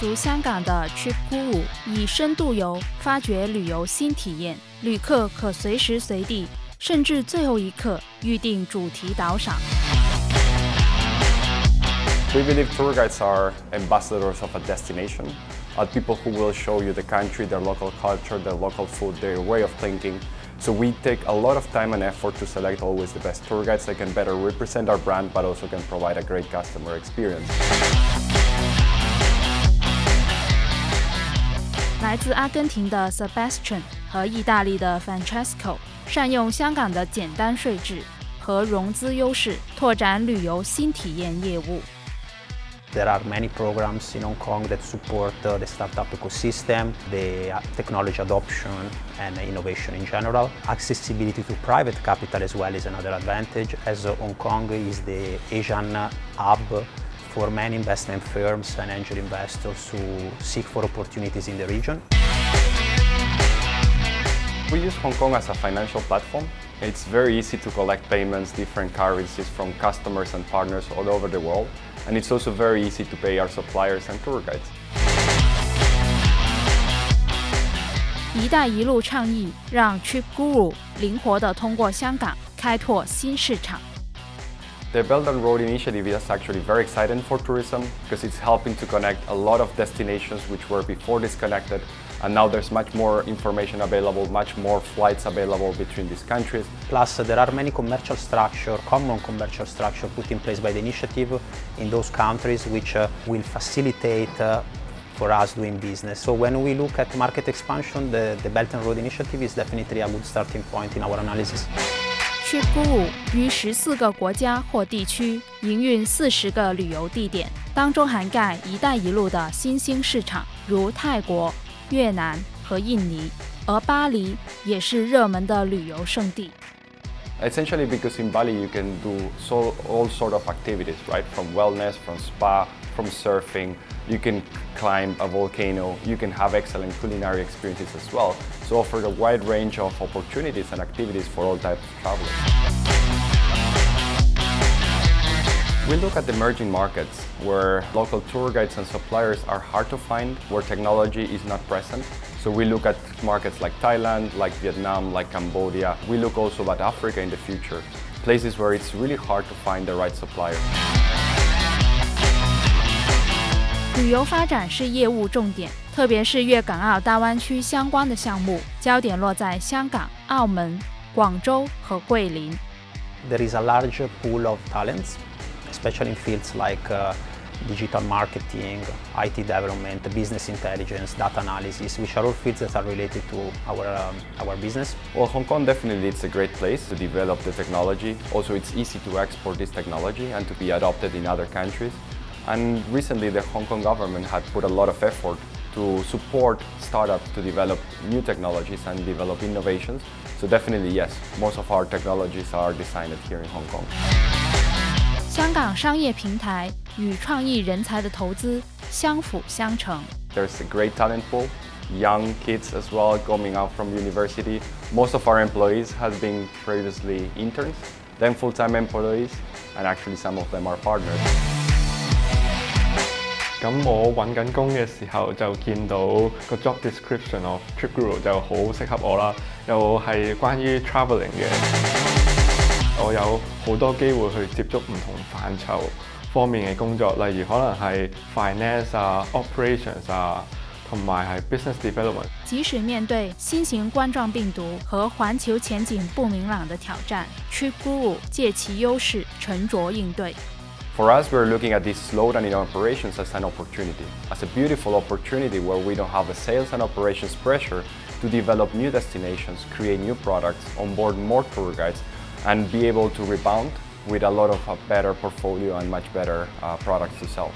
立足香港的 Trip Guru 以深度游发掘旅游新体验，旅客可随时随地，甚至最后一刻预定主题导赏。We believe tour guides are ambassadors of a destination, are people who will show you the country, their local culture, their local food, their way of thinking. So we take a lot of time and effort to select always the best tour guides that can better represent our brand but also can provide a great customer experience. 来自阿根廷的 Sebastian 和意大利的 Francesco 善用香港的简单税制和融资优势，拓展旅游新体验业务。There are many programs in Hong Kong that support uh, the startup ecosystem, the uh, technology adoption and innovation in general. Accessibility to private capital as well is another advantage as uh, Hong Kong is the Asian hub for many investment firms and angel investors who seek for opportunities in the region. We use Hong Kong as a financial platform. It's very easy to collect payments, different currencies from customers and partners all over the world. And it's also very easy to pay our suppliers and tour guides. 一带一路倡议让 Trip Guru 灵活地通过香港开拓新市场。 The Belt and Road Initiative is actually very exciting for tourism because it's helping to connect a lot of destinations which were before disconnected and now there's much more information available, much more flights available between these countries. Plus there are many commercial structure, common commercial structure put in place by the initiative in those countries which uh, will facilitate uh, for us doing business. So when we look at market expansion, the, the Belt and Road Initiative is definitely a good starting point in our analysis. TripGuru 于十四个国家或地区营运四十个旅游地点，当中涵盖“一带一路”的新兴市场，如泰国、越南和印尼，而巴黎也是热门的旅游胜地。Essentially, because in Bali you can do so all sort of activities, right? From wellness, from spa, from surfing. You can climb a volcano. You can have excellent culinary experiences as well. So offer a wide range of opportunities and activities for all types of travelers. We look at emerging markets where local tour guides and suppliers are hard to find, where technology is not present. So we look at markets like Thailand, like Vietnam, like Cambodia. We look also at Africa in the future, places where it's really hard to find the right supplier. 旅游发展是业务重点，特别是粤港澳大湾区相关的项目，焦点落在香港、澳门、广州和桂林。There is a large pool of talents, especially in fields like uh, digital marketing, IT development, business intelligence, data analysis, which are all fields that are related to our, um, our business. Well, Hong Kong definitely is a great place to develop the technology. Also, it's easy to export this technology and to be adopted in other countries. And recently, the Hong Kong government had put a lot of effort to support startups to develop new technologies and develop innovations. So definitely, yes, most of our technologies are designed here in Hong Kong. 香港商业平台与创意人才的投资相辅相成。There's a great talent pool, young kids as well coming out from university. Most of our employees have been previously interns, then full-time employees, and actually some of them are partners. 咁我揾紧工嘅时候就见到个 job description of Trip Guru 就好适合我啦，又系关于 travelling 嘅。 我有好多机会去接触唔同范畴方面嘅工作，例如可能系 finance 啊、operations 啊，同埋系 business development。即使面对新型冠状病毒和环球前景不明朗的挑战，Trip Guru 借其优势沉着应对。For us, we're looking at this slowdown in operations as an opportunity, as a beautiful opportunity where we don't have the sales and operations pressure to develop new destinations, create new products, onboard more tour guides, and be able to rebound with a lot of a better portfolio and much better uh, products to sell.